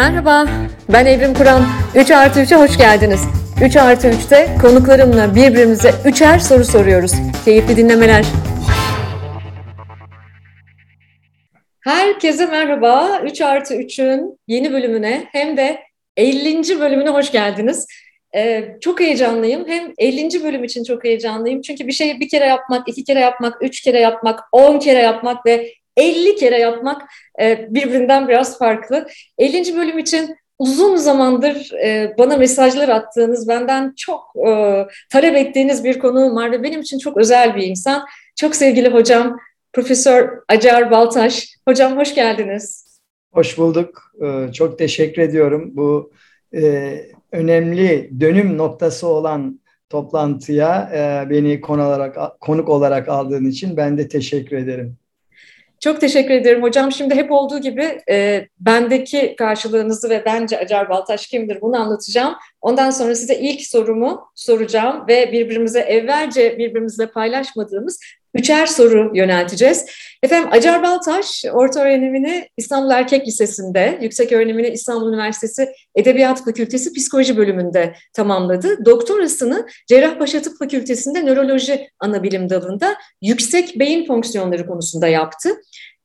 Merhaba, ben Evrim Kur'an. 3 artı 3'e hoş geldiniz. 3 artı 3'te konuklarımla birbirimize üçer soru soruyoruz. Keyifli dinlemeler. Herkese merhaba. 3 artı 3'ün yeni bölümüne hem de 50. bölümüne hoş geldiniz. Ee, çok heyecanlıyım. Hem 50. bölüm için çok heyecanlıyım. Çünkü bir şeyi bir kere yapmak, iki kere yapmak, üç kere yapmak, on kere yapmak ve 50 kere yapmak e, birbirinden biraz farklı. 50. bölüm için uzun zamandır e, bana mesajlar attığınız, benden çok e, talep ettiğiniz bir konuğum var ve benim için çok özel bir insan. Çok sevgili hocam, Profesör Acar Baltaş. Hocam hoş geldiniz. Hoş bulduk. Çok teşekkür ediyorum. Bu önemli dönüm noktası olan toplantıya beni konu olarak, konuk olarak aldığın için ben de teşekkür ederim. Çok teşekkür ederim hocam. Şimdi hep olduğu gibi e, bendeki karşılığınızı ve bence Acar Baltaş kimdir bunu anlatacağım. Ondan sonra size ilk sorumu soracağım ve birbirimize evvelce birbirimizle paylaşmadığımız üçer soru yönelteceğiz. Efendim Acar Baltaş orta öğrenimini İstanbul Erkek Lisesi'nde, yüksek öğrenimini İstanbul Üniversitesi Edebiyat Fakültesi Psikoloji bölümünde tamamladı. Doktorasını Cerrahpaşa Tıp Fakültesi'nde nöroloji anabilim dalında yüksek beyin fonksiyonları konusunda yaptı.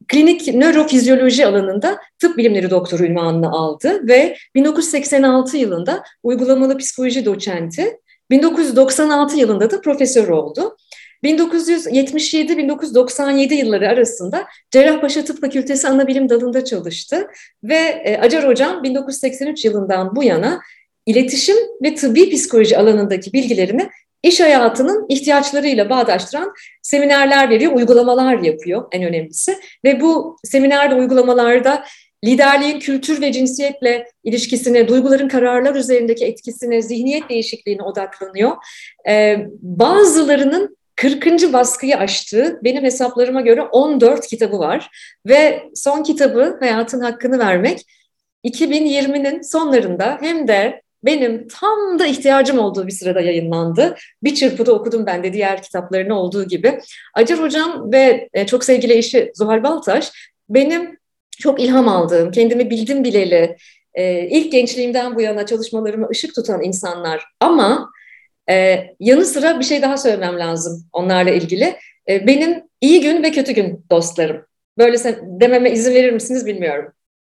Klinik nörofizyoloji alanında tıp bilimleri doktoru ünvanını aldı ve 1986 yılında uygulamalı psikoloji doçenti, 1996 yılında da profesör oldu. 1977-1997 yılları arasında Cerrahpaşa Tıp Fakültesi Anabilim Dalı'nda çalıştı ve e, Acar Hocam 1983 yılından bu yana iletişim ve tıbbi psikoloji alanındaki bilgilerini iş hayatının ihtiyaçlarıyla bağdaştıran seminerler veriyor, uygulamalar yapıyor en önemlisi. Ve bu seminer ve uygulamalarda liderliğin kültür ve cinsiyetle ilişkisine, duyguların kararlar üzerindeki etkisine, zihniyet değişikliğine odaklanıyor. Ee, bazılarının 40. baskıyı açtığı benim hesaplarıma göre 14 kitabı var ve son kitabı Hayatın Hakkını Vermek 2020'nin sonlarında hem de benim tam da ihtiyacım olduğu bir sırada yayınlandı. Bir çırpıda okudum ben de diğer kitaplarını olduğu gibi. Acar Hocam ve e, çok sevgili eşi Zuhal Baltaş benim çok ilham aldığım, kendimi bildim bileli, e, ilk gençliğimden bu yana çalışmalarımı ışık tutan insanlar. Ama e, yanı sıra bir şey daha söylemem lazım onlarla ilgili. benim iyi gün ve kötü gün dostlarım. Böyle dememe izin verir misiniz bilmiyorum.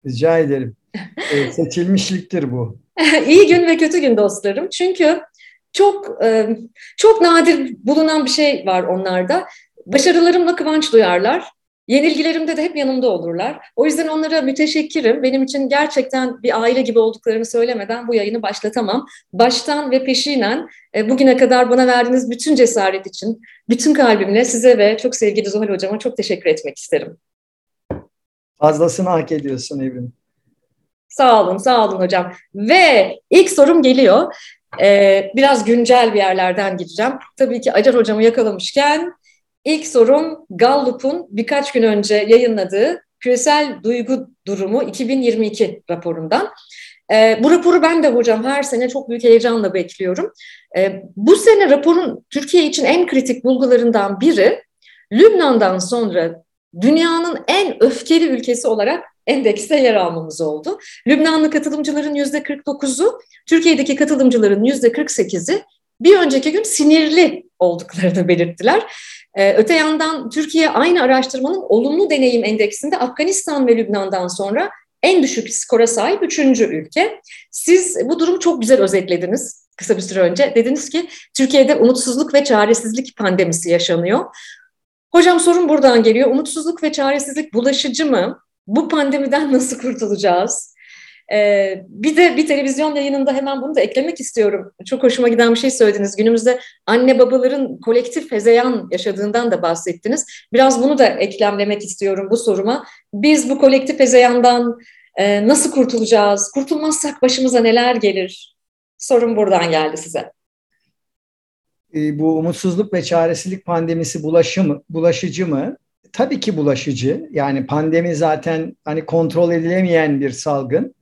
Rica ederim. seçilmişliktir bu. İyi gün ve kötü gün dostlarım. Çünkü çok e, çok nadir bulunan bir şey var onlarda. Başarılarımla kıvanç duyarlar. Yenilgilerimde de hep yanımda olurlar. O yüzden onlara müteşekkirim. Benim için gerçekten bir aile gibi olduklarını söylemeden bu yayını başlatamam. Baştan ve peşinen e, bugüne kadar bana verdiğiniz bütün cesaret için, bütün kalbimle size ve çok sevgili Zuhal Hocama çok teşekkür etmek isterim. Fazlasını hak ediyorsun Evrim. Sağ olun, sağ olun hocam. Ve ilk sorum geliyor. Ee, biraz güncel bir yerlerden gideceğim. Tabii ki Acar hocamı yakalamışken ilk sorum Gallup'un birkaç gün önce yayınladığı Küresel Duygu Durumu 2022 raporundan. E, bu raporu ben de hocam her sene çok büyük heyecanla bekliyorum. E, bu sene raporun Türkiye için en kritik bulgularından biri Lübnan'dan sonra dünyanın en öfkeli ülkesi olarak endekste yer almamız oldu. Lübnanlı katılımcıların yüzde 49'u, Türkiye'deki katılımcıların yüzde 48'i bir önceki gün sinirli olduklarını belirttiler. Ee, öte yandan Türkiye aynı araştırmanın olumlu deneyim endeksinde Afganistan ve Lübnan'dan sonra en düşük skora sahip üçüncü ülke. Siz bu durumu çok güzel özetlediniz kısa bir süre önce. Dediniz ki Türkiye'de umutsuzluk ve çaresizlik pandemisi yaşanıyor. Hocam sorun buradan geliyor. Umutsuzluk ve çaresizlik bulaşıcı mı? Bu pandemiden nasıl kurtulacağız? Ee, bir de bir televizyon yayınında hemen bunu da eklemek istiyorum. Çok hoşuma giden bir şey söylediniz. Günümüzde anne babaların kolektif hezeyan yaşadığından da bahsettiniz. Biraz bunu da eklemlemek istiyorum bu soruma. Biz bu kolektif hezeyandan e, nasıl kurtulacağız? Kurtulmazsak başımıza neler gelir? Sorun buradan geldi size. E, bu umutsuzluk ve çaresizlik pandemisi bulaşı mı, bulaşıcı mı? Tabii ki bulaşıcı. Yani pandemi zaten hani kontrol edilemeyen bir salgın.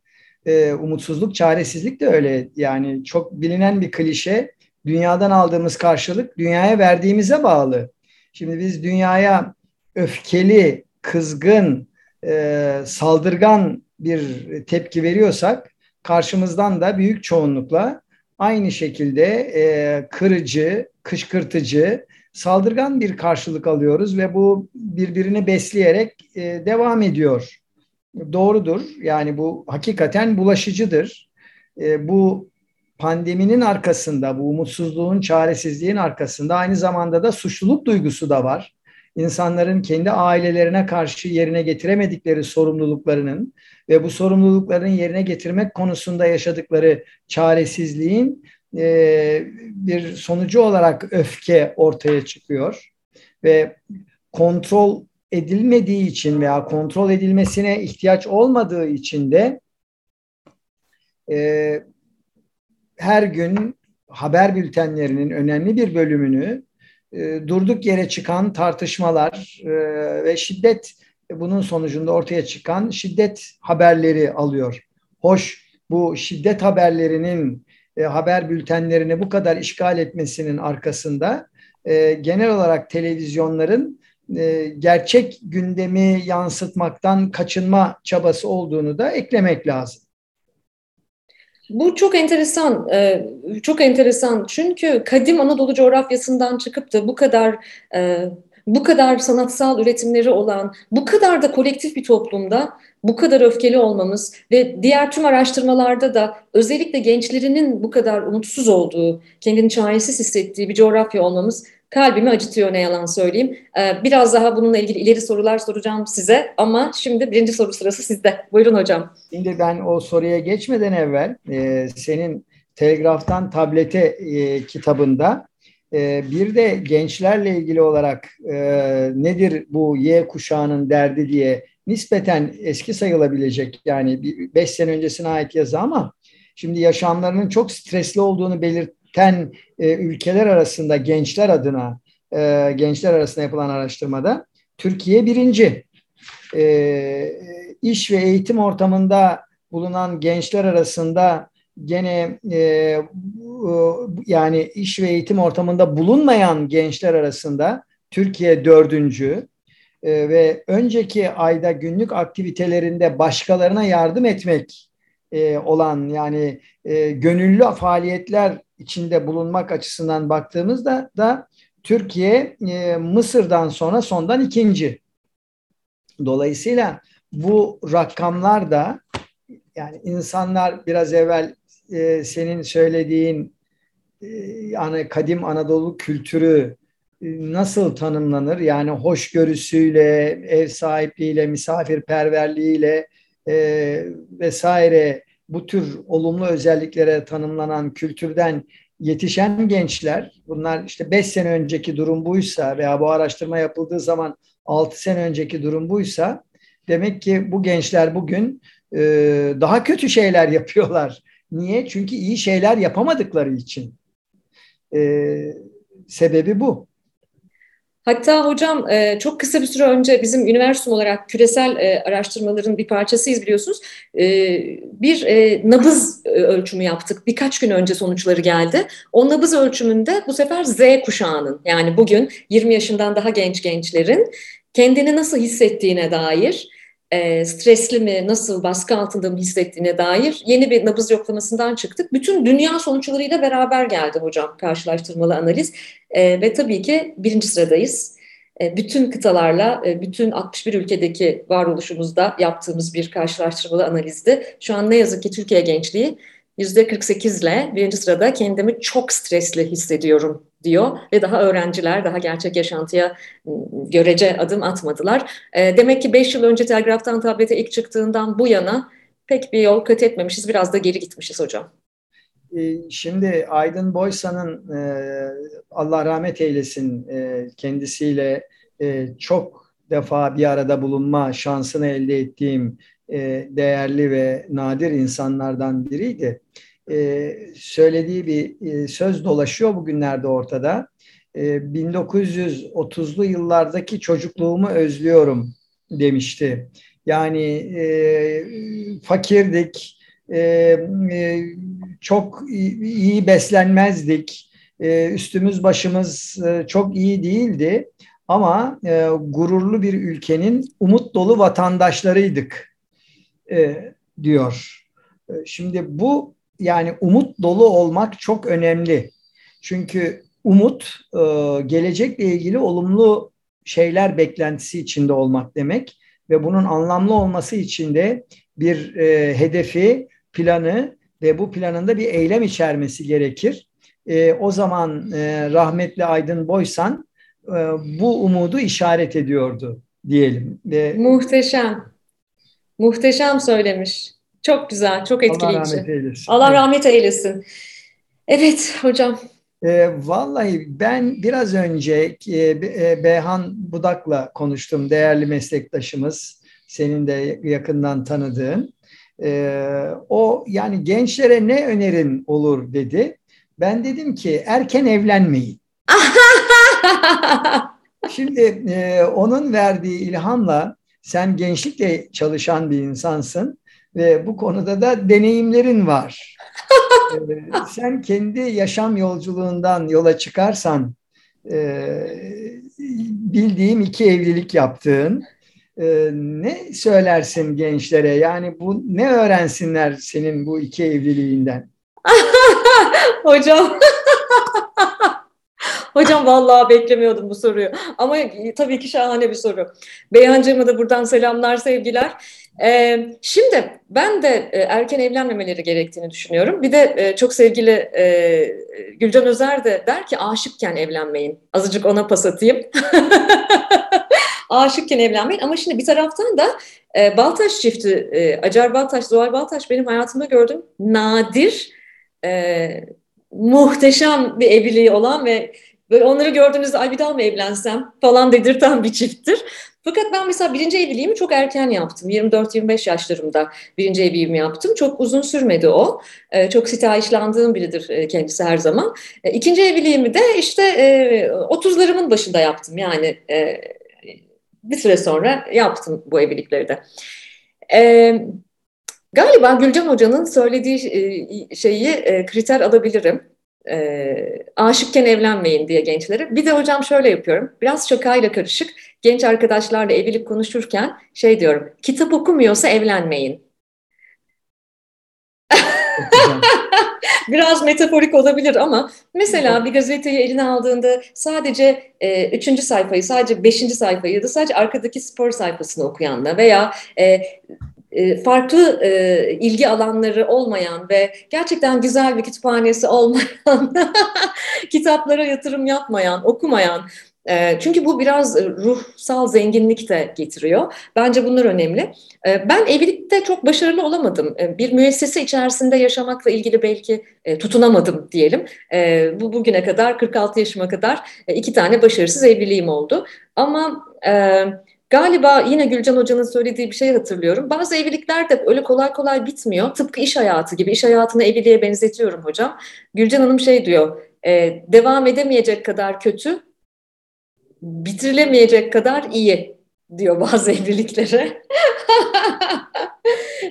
E, umutsuzluk, çaresizlik de öyle. Yani çok bilinen bir klişe. Dünyadan aldığımız karşılık dünyaya verdiğimize bağlı. Şimdi biz dünyaya öfkeli, kızgın, e, saldırgan bir tepki veriyorsak karşımızdan da büyük çoğunlukla aynı şekilde e, kırıcı, kışkırtıcı, saldırgan bir karşılık alıyoruz ve bu birbirini besleyerek e, devam ediyor. Doğrudur. Yani bu hakikaten bulaşıcıdır. E, bu pandeminin arkasında, bu umutsuzluğun, çaresizliğin arkasında aynı zamanda da suçluluk duygusu da var. İnsanların kendi ailelerine karşı yerine getiremedikleri sorumluluklarının ve bu sorumlulukların yerine getirmek konusunda yaşadıkları çaresizliğin e, bir sonucu olarak öfke ortaya çıkıyor ve kontrol edilmediği için veya kontrol edilmesine ihtiyaç olmadığı için de e, her gün haber bültenlerinin önemli bir bölümünü e, durduk yere çıkan tartışmalar e, ve şiddet bunun sonucunda ortaya çıkan şiddet haberleri alıyor. Hoş bu şiddet haberlerinin e, haber bültenlerini bu kadar işgal etmesinin arkasında e, genel olarak televizyonların gerçek gündemi yansıtmaktan kaçınma çabası olduğunu da eklemek lazım. Bu çok enteresan, e, çok enteresan çünkü kadim Anadolu coğrafyasından çıkıp da bu kadar e, bu kadar sanatsal üretimleri olan, bu kadar da kolektif bir toplumda bu kadar öfkeli olmamız ve diğer tüm araştırmalarda da özellikle gençlerinin bu kadar umutsuz olduğu, kendini çaresiz hissettiği bir coğrafya olmamız kalbimi acıtıyor ne yalan söyleyeyim. Ee, biraz daha bununla ilgili ileri sorular soracağım size ama şimdi birinci soru sırası sizde. Buyurun hocam. Şimdi ben o soruya geçmeden evvel e, senin Telgraf'tan tablete e, kitabında e, bir de gençlerle ilgili olarak nedir bu Y kuşağının derdi diye nispeten eski sayılabilecek yani 5 sene öncesine ait yazı ama şimdi yaşamlarının çok stresli olduğunu belirten e, ülkeler arasında gençler adına e, gençler arasında yapılan araştırmada Türkiye birinci. E, iş ve eğitim ortamında bulunan gençler arasında gene e, yani iş ve eğitim ortamında bulunmayan gençler arasında Türkiye dördüncü e, ve önceki ayda günlük aktivitelerinde başkalarına yardım etmek e, olan yani e, gönüllü faaliyetler içinde bulunmak açısından baktığımızda da Türkiye e, Mısır'dan sonra sondan ikinci. Dolayısıyla bu rakamlar da yani insanlar biraz evvel e, senin söylediğin e, yani kadim Anadolu kültürü e, nasıl tanımlanır? Yani hoşgörüsüyle, ev sahipliğiyle, misafirperverliğiyle e, vesaire bu tür olumlu özelliklere tanımlanan kültürden yetişen gençler, bunlar işte 5 sene önceki durum buysa veya bu araştırma yapıldığı zaman 6 sene önceki durum buysa demek ki bu gençler bugün e, daha kötü şeyler yapıyorlar. Niye? Çünkü iyi şeyler yapamadıkları için. E, sebebi bu. Hatta hocam e, çok kısa bir süre önce bizim üniversite olarak küresel e, araştırmaların bir parçasıyız biliyorsunuz. E, bir nabız ölçümü yaptık. Birkaç gün önce sonuçları geldi. O nabız ölçümünde bu sefer Z kuşağının yani bugün 20 yaşından daha genç gençlerin kendini nasıl hissettiğine dair e, stresli mi, nasıl baskı altında mı hissettiğine dair yeni bir nabız yoklamasından çıktık. Bütün dünya sonuçlarıyla beraber geldi hocam karşılaştırmalı analiz e, ve tabii ki birinci sıradayız. E, bütün kıtalarla, e, bütün 61 ülkedeki varoluşumuzda yaptığımız bir karşılaştırmalı analizdi. Şu an ne yazık ki Türkiye gençliği %48 ile birinci sırada kendimi çok stresli hissediyorum diyor ve daha öğrenciler daha gerçek yaşantıya ıı, görece adım atmadılar. E, demek ki 5 yıl önce telgraftan tablete ilk çıktığından bu yana pek bir yol kat etmemişiz. Biraz da geri gitmişiz hocam. E, şimdi Aydın Boysa'nın e, Allah rahmet eylesin kendisiyle çok defa bir arada bulunma şansını elde ettiğim değerli ve nadir insanlardan biriydi e, söylediği bir e, söz dolaşıyor bugünlerde ortada. E, 1930'lu yıllardaki çocukluğumu özlüyorum demişti. Yani e, fakirdik, e, e, çok iyi beslenmezdik, e, üstümüz başımız e, çok iyi değildi. Ama e, gururlu bir ülkenin umut dolu vatandaşlarıydık e, diyor. E, şimdi bu yani umut dolu olmak çok önemli. Çünkü umut e, gelecekle ilgili olumlu şeyler beklentisi içinde olmak demek ve bunun anlamlı olması için de bir e, hedefi, planı ve bu planında bir eylem içermesi gerekir. E, o zaman e, rahmetli Aydın Boysan e, bu umudu işaret ediyordu diyelim. Ve, Muhteşem. Muhteşem söylemiş. Çok güzel, çok etkileyici. Allah rahmet eylesin. Allah rahmet eylesin. Evet hocam. E, vallahi ben biraz önce e, e, Beyhan Budak'la konuştum, değerli meslektaşımız, senin de yakından tanıdığın. E, o yani gençlere ne önerin olur dedi. Ben dedim ki erken evlenmeyin. Şimdi e, onun verdiği ilhamla sen gençlikle çalışan bir insansın ve bu konuda da deneyimlerin var. ee, sen kendi yaşam yolculuğundan yola çıkarsan e, bildiğim iki evlilik yaptığın e, ne söylersin gençlere? Yani bu ne öğrensinler senin bu iki evliliğinden? Hocam Hocam vallahi beklemiyordum bu soruyu. Ama tabii ki şahane bir soru. Beyhancığıma da buradan selamlar, sevgiler. Ee, şimdi ben de e, erken evlenmemeleri gerektiğini düşünüyorum. Bir de e, çok sevgili e, Gülcan Özer de der ki aşıkken evlenmeyin. Azıcık ona pas atayım. aşıkken evlenmeyin. Ama şimdi bir taraftan da e, Baltaş çifti, e, Acar Baltaş, Zuhal Baltaş benim hayatımda gördüğüm nadir, e, muhteşem bir evliliği olan ve Böyle onları gördüğünüzde ay bir daha mı evlensem falan dedirten bir çifttir. Fakat ben mesela birinci evliliğimi çok erken yaptım. 24-25 yaşlarımda birinci evliliğimi yaptım. Çok uzun sürmedi o. Ee, çok sitayişlandığım biridir e, kendisi her zaman. Ee, ikinci evliliğimi de işte e, 30'larımın başında yaptım. Yani e, bir süre sonra yaptım bu evlilikleri de. Ee, galiba Gülcan Hoca'nın söylediği e, şeyi e, kriter alabilirim e, aşıkken evlenmeyin diye gençlere. Bir de hocam şöyle yapıyorum. Biraz şakayla karışık. Genç arkadaşlarla evlilik konuşurken şey diyorum. Kitap okumuyorsa evlenmeyin. Biraz metaforik olabilir ama mesela bir gazeteyi eline aldığında sadece e, üçüncü sayfayı, sadece beşinci sayfayı ya da sadece arkadaki spor sayfasını okuyanla veya e, farklı e, ilgi alanları olmayan ve gerçekten güzel bir kütüphanesi olmayan, kitaplara yatırım yapmayan, okumayan, e, çünkü bu biraz ruhsal zenginlik de getiriyor. Bence bunlar önemli. Ben evlilikte çok başarılı olamadım. Bir müessese içerisinde yaşamakla ilgili belki tutunamadım diyelim. Bu bugüne kadar 46 yaşıma kadar iki tane başarısız evliliğim oldu. Ama Galiba yine Gülcan Hoca'nın söylediği bir şey hatırlıyorum. Bazı evlilikler de öyle kolay kolay bitmiyor. Tıpkı iş hayatı gibi. İş hayatını evliliğe benzetiyorum hocam. Gülcan Hanım şey diyor, e, devam edemeyecek kadar kötü, bitirilemeyecek kadar iyi diyor bazı evliliklere.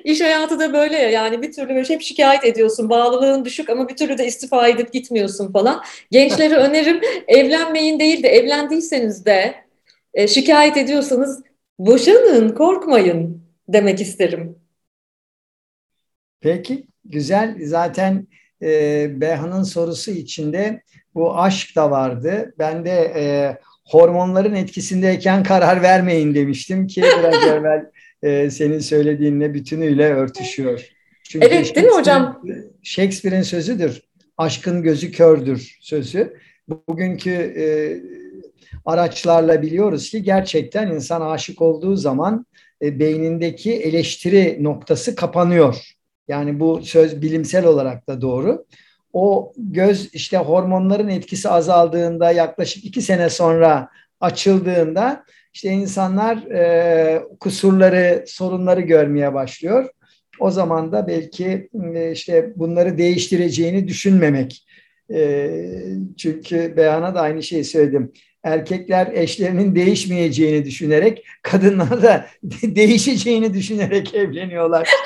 İş hayatı da böyle ya yani bir türlü böyle hep şikayet ediyorsun. Bağlılığın düşük ama bir türlü de istifa edip gitmiyorsun falan. Gençlere önerim evlenmeyin değil de evlendiyseniz de e, şikayet ediyorsanız boşanın, korkmayın demek isterim. Peki, güzel. Zaten e, Beyhan'ın sorusu içinde bu aşk da vardı. Ben de e, hormonların etkisindeyken karar vermeyin demiştim ki biraz evvel e, senin söylediğinle bütünüyle örtüşüyor. Çünkü evet değil mi hocam? Shakespeare'in sözüdür. Aşkın gözü kördür sözü. Bugünkü e, araçlarla biliyoruz ki gerçekten insan aşık olduğu zaman e, beynindeki eleştiri noktası kapanıyor. Yani bu söz bilimsel olarak da doğru. O göz işte hormonların etkisi azaldığında yaklaşık iki sene sonra açıldığında işte insanlar e, kusurları, sorunları görmeye başlıyor. O zaman da belki e, işte bunları değiştireceğini düşünmemek. E, çünkü beyana da aynı şeyi söyledim erkekler eşlerinin değişmeyeceğini düşünerek, kadınlar da değişeceğini düşünerek evleniyorlar.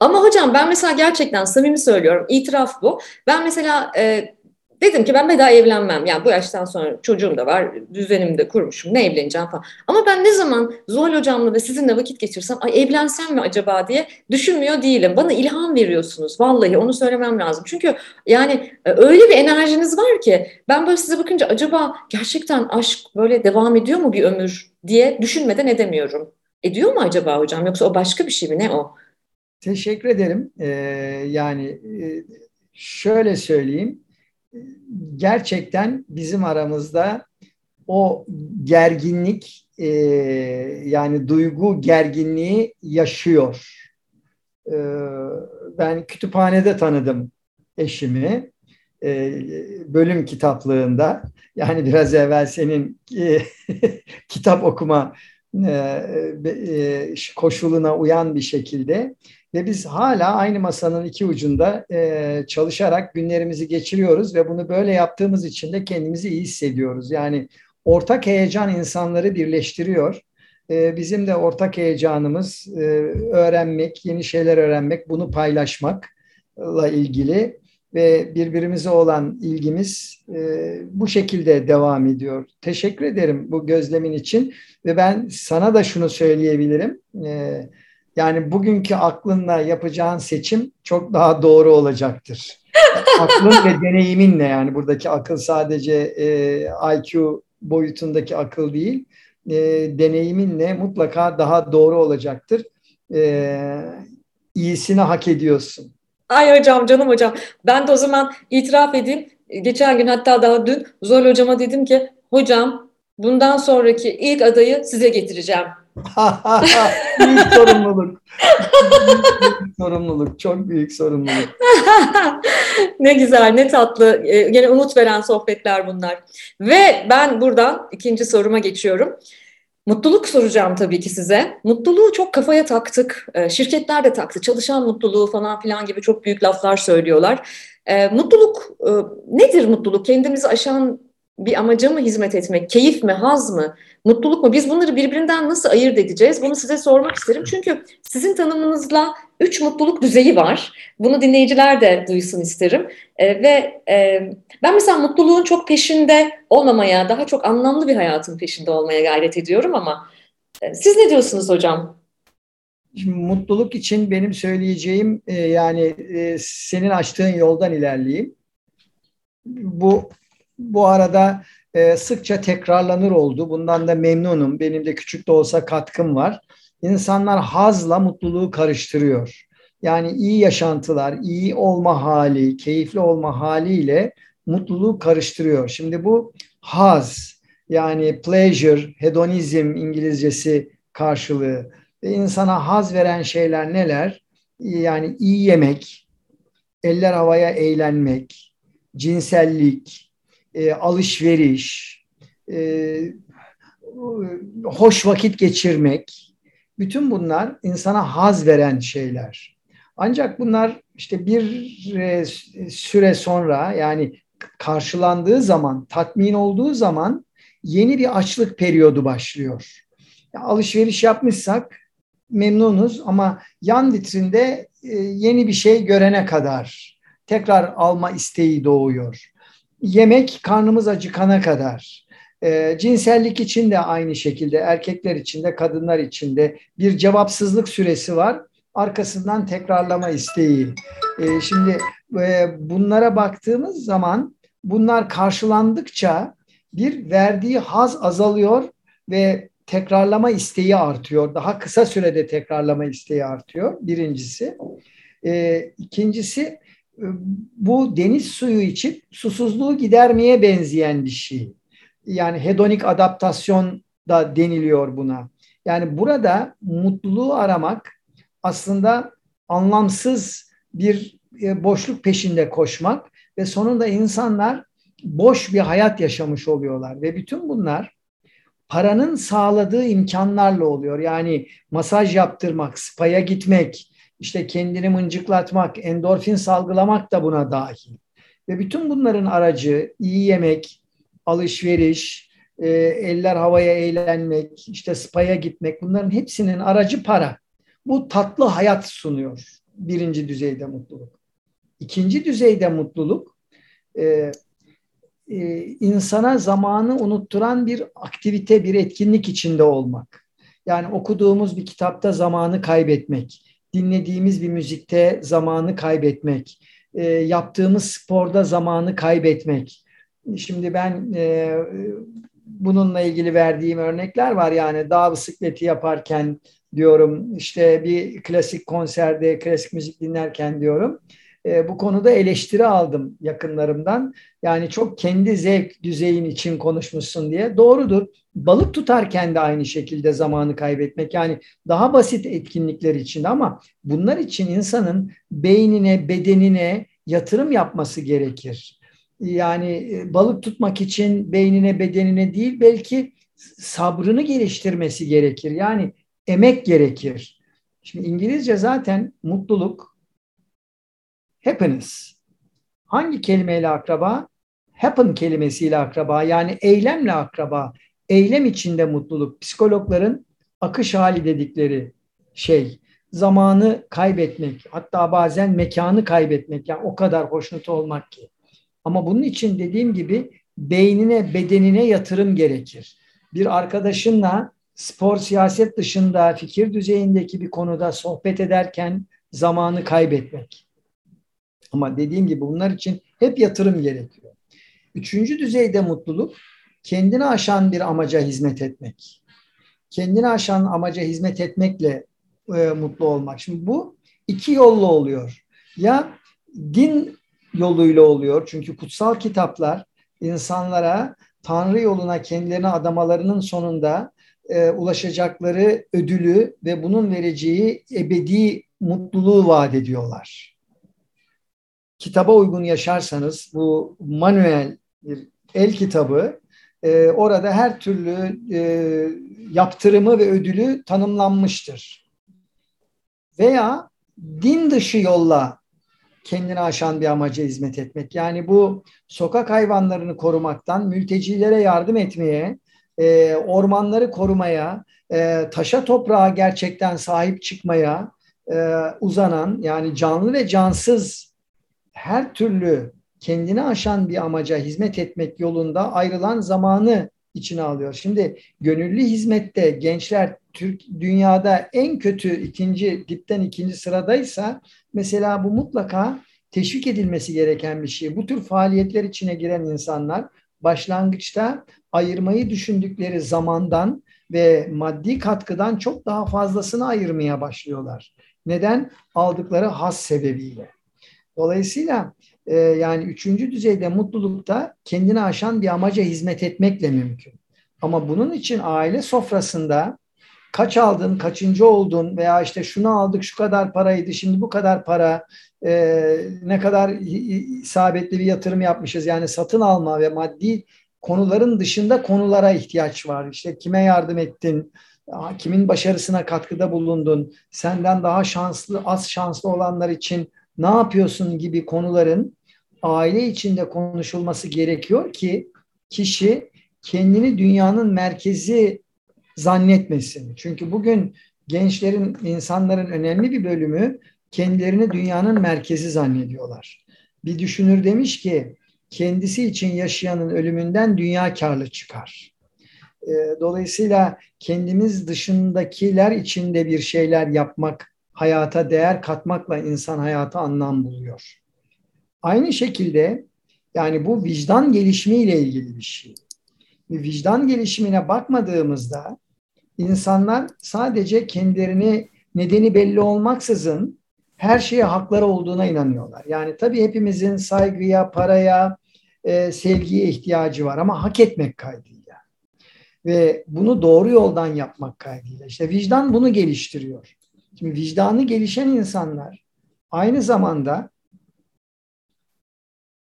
Ama hocam ben mesela gerçekten samimi söylüyorum, itiraf bu. Ben mesela e, Dedim ki ben bir daha evlenmem. Yani bu yaştan sonra çocuğum da var, düzenimi de kurmuşum. Ne evleneceğim falan. Ama ben ne zaman Zuhal hocamla ve sizinle vakit geçirsem ay evlensem mi acaba diye düşünmüyor değilim. Bana ilham veriyorsunuz. Vallahi onu söylemem lazım. Çünkü yani e, öyle bir enerjiniz var ki ben böyle size bakınca acaba gerçekten aşk böyle devam ediyor mu bir ömür diye düşünmeden edemiyorum. Ediyor mu acaba hocam yoksa o başka bir şey mi ne o? Teşekkür ederim. Ee, yani e, şöyle söyleyeyim. Gerçekten bizim aramızda o gerginlik e, yani duygu gerginliği yaşıyor. E, ben kütüphanede tanıdım eşimi e, bölüm kitaplığında yani biraz evvel senin e, kitap okuma e, e, koşuluna uyan bir şekilde ve biz hala aynı masanın iki ucunda e, çalışarak günlerimizi geçiriyoruz ve bunu böyle yaptığımız için de kendimizi iyi hissediyoruz. Yani ortak heyecan insanları birleştiriyor. E, bizim de ortak heyecanımız e, öğrenmek, yeni şeyler öğrenmek, bunu paylaşmakla ilgili ve birbirimize olan ilgimiz e, bu şekilde devam ediyor. Teşekkür ederim bu gözlemin için ve ben sana da şunu söyleyebilirim. E, yani bugünkü aklınla yapacağın seçim çok daha doğru olacaktır. Aklın ve deneyiminle yani buradaki akıl sadece e, IQ boyutundaki akıl değil, e, deneyiminle mutlaka daha doğru olacaktır. E, iyisini hak ediyorsun. Ay hocam canım hocam. Ben de o zaman itiraf edeyim. Geçen gün hatta daha dün Zol hocama dedim ki hocam bundan sonraki ilk adayı size getireceğim. büyük sorumluluk. büyük sorumluluk. Çok büyük sorumluluk. ne güzel, ne tatlı. Ee, yine umut veren sohbetler bunlar. Ve ben buradan ikinci soruma geçiyorum. Mutluluk soracağım tabii ki size. Mutluluğu çok kafaya taktık. Ee, şirketler de taktı. Çalışan mutluluğu falan filan gibi çok büyük laflar söylüyorlar. Ee, mutluluk e, nedir mutluluk? Kendimizi aşan bir amaca mı hizmet etmek? Keyif mi, haz mı? Mutluluk mu? Biz bunları birbirinden nasıl ayırt edeceğiz? Bunu size sormak isterim. Çünkü sizin tanımınızla üç mutluluk düzeyi var. Bunu dinleyiciler de duysun isterim. E, ve e, ben mesela mutluluğun çok peşinde olmamaya, daha çok anlamlı bir hayatın peşinde olmaya gayret ediyorum ama e, siz ne diyorsunuz hocam? Şimdi mutluluk için benim söyleyeceğim e, yani e, senin açtığın yoldan ilerleyeyim. Bu bu arada e, sıkça tekrarlanır oldu. Bundan da memnunum. Benim de küçük de olsa katkım var. İnsanlar hazla mutluluğu karıştırıyor. Yani iyi yaşantılar, iyi olma hali, keyifli olma haliyle mutluluğu karıştırıyor. Şimdi bu haz yani pleasure, hedonizm İngilizcesi karşılığı. Ve insana haz veren şeyler neler? Yani iyi yemek, eller havaya eğlenmek, cinsellik, e, alışveriş, e, hoş vakit geçirmek, bütün bunlar insana haz veren şeyler. Ancak bunlar işte bir e, süre sonra yani karşılandığı zaman, tatmin olduğu zaman yeni bir açlık periyodu başlıyor. Alışveriş yapmışsak memnunuz ama yan vitrinde e, yeni bir şey görene kadar tekrar alma isteği doğuyor yemek karnımız acıkana kadar. E, cinsellik için de aynı şekilde erkekler için de kadınlar için de bir cevapsızlık süresi var. Arkasından tekrarlama isteği. E, şimdi e, bunlara baktığımız zaman bunlar karşılandıkça bir verdiği haz azalıyor ve tekrarlama isteği artıyor. Daha kısa sürede tekrarlama isteği artıyor. Birincisi. E, ikincisi bu deniz suyu için susuzluğu gidermeye benzeyen bir şey. Yani hedonik adaptasyon da deniliyor buna. Yani burada mutluluğu aramak aslında anlamsız bir e, boşluk peşinde koşmak ve sonunda insanlar boş bir hayat yaşamış oluyorlar ve bütün bunlar paranın sağladığı imkanlarla oluyor. Yani masaj yaptırmak, spa'ya gitmek, işte kendini mıncıklatmak, endorfin salgılamak da buna dahil. Ve bütün bunların aracı iyi yemek, alışveriş, e, eller havaya eğlenmek, işte spa'ya gitmek bunların hepsinin aracı para. Bu tatlı hayat sunuyor birinci düzeyde mutluluk. İkinci düzeyde mutluluk e, e, insana zamanı unutturan bir aktivite, bir etkinlik içinde olmak. Yani okuduğumuz bir kitapta zamanı kaybetmek, dinlediğimiz bir müzikte zamanı kaybetmek, e, yaptığımız sporda zamanı kaybetmek. Şimdi ben e, bununla ilgili verdiğim örnekler var. Yani dağ bisikleti yaparken diyorum, işte bir klasik konserde klasik müzik dinlerken diyorum e, bu konuda eleştiri aldım yakınlarımdan. Yani çok kendi zevk düzeyin için konuşmuşsun diye. Doğrudur. Balık tutarken de aynı şekilde zamanı kaybetmek. Yani daha basit etkinlikler için ama bunlar için insanın beynine, bedenine yatırım yapması gerekir. Yani e, balık tutmak için beynine, bedenine değil belki sabrını geliştirmesi gerekir. Yani emek gerekir. Şimdi İngilizce zaten mutluluk happiness. Hangi kelimeyle akraba? Happen kelimesiyle akraba yani eylemle akraba. Eylem içinde mutluluk. Psikologların akış hali dedikleri şey. Zamanı kaybetmek, hatta bazen mekanı kaybetmek. Yani o kadar hoşnut olmak ki. Ama bunun için dediğim gibi beynine, bedenine yatırım gerekir. Bir arkadaşınla spor, siyaset dışında fikir düzeyindeki bir konuda sohbet ederken zamanı kaybetmek. Ama dediğim gibi bunlar için hep yatırım gerekiyor. Üçüncü düzeyde mutluluk kendini aşan bir amaca hizmet etmek. Kendini aşan amaca hizmet etmekle e, mutlu olmak. Şimdi bu iki yolla oluyor. Ya din yoluyla oluyor. Çünkü kutsal kitaplar insanlara Tanrı yoluna kendilerini adamalarının sonunda e, ulaşacakları ödülü ve bunun vereceği ebedi mutluluğu vaat ediyorlar kitaba uygun yaşarsanız bu manuel bir el kitabı e, orada her türlü e, yaptırımı ve ödülü tanımlanmıştır. Veya din dışı yolla kendini aşan bir amaca hizmet etmek. Yani bu sokak hayvanlarını korumaktan mültecilere yardım etmeye, e, ormanları korumaya, e, taşa toprağa gerçekten sahip çıkmaya e, uzanan yani canlı ve cansız her türlü kendini aşan bir amaca hizmet etmek yolunda ayrılan zamanı içine alıyor. Şimdi gönüllü hizmette gençler Türk dünyada en kötü ikinci dipten ikinci sıradaysa mesela bu mutlaka teşvik edilmesi gereken bir şey. Bu tür faaliyetler içine giren insanlar başlangıçta ayırmayı düşündükleri zamandan ve maddi katkıdan çok daha fazlasını ayırmaya başlıyorlar. Neden? Aldıkları has sebebiyle. Dolayısıyla e, yani üçüncü düzeyde mutlulukta kendini aşan bir amaca hizmet etmekle mümkün. Ama bunun için aile sofrasında kaç aldın, kaçıncı oldun veya işte şunu aldık şu kadar paraydı şimdi bu kadar para e, ne kadar isabetli bir yatırım yapmışız yani satın alma ve maddi konuların dışında konulara ihtiyaç var. İşte kime yardım ettin, kimin başarısına katkıda bulundun, senden daha şanslı, az şanslı olanlar için ne yapıyorsun gibi konuların aile içinde konuşulması gerekiyor ki kişi kendini dünyanın merkezi zannetmesin. Çünkü bugün gençlerin, insanların önemli bir bölümü kendilerini dünyanın merkezi zannediyorlar. Bir düşünür demiş ki kendisi için yaşayanın ölümünden dünya karlı çıkar. Dolayısıyla kendimiz dışındakiler içinde bir şeyler yapmak hayata değer katmakla insan hayata anlam buluyor. Aynı şekilde yani bu vicdan gelişimiyle ilgili bir şey. Vicdan gelişimine bakmadığımızda insanlar sadece kendilerini nedeni belli olmaksızın her şeye hakları olduğuna inanıyorlar. Yani tabii hepimizin saygıya, paraya, e, sevgiye ihtiyacı var ama hak etmek kaydıyla. Ve bunu doğru yoldan yapmak kaydıyla. İşte vicdan bunu geliştiriyor. Şimdi vicdanı gelişen insanlar aynı zamanda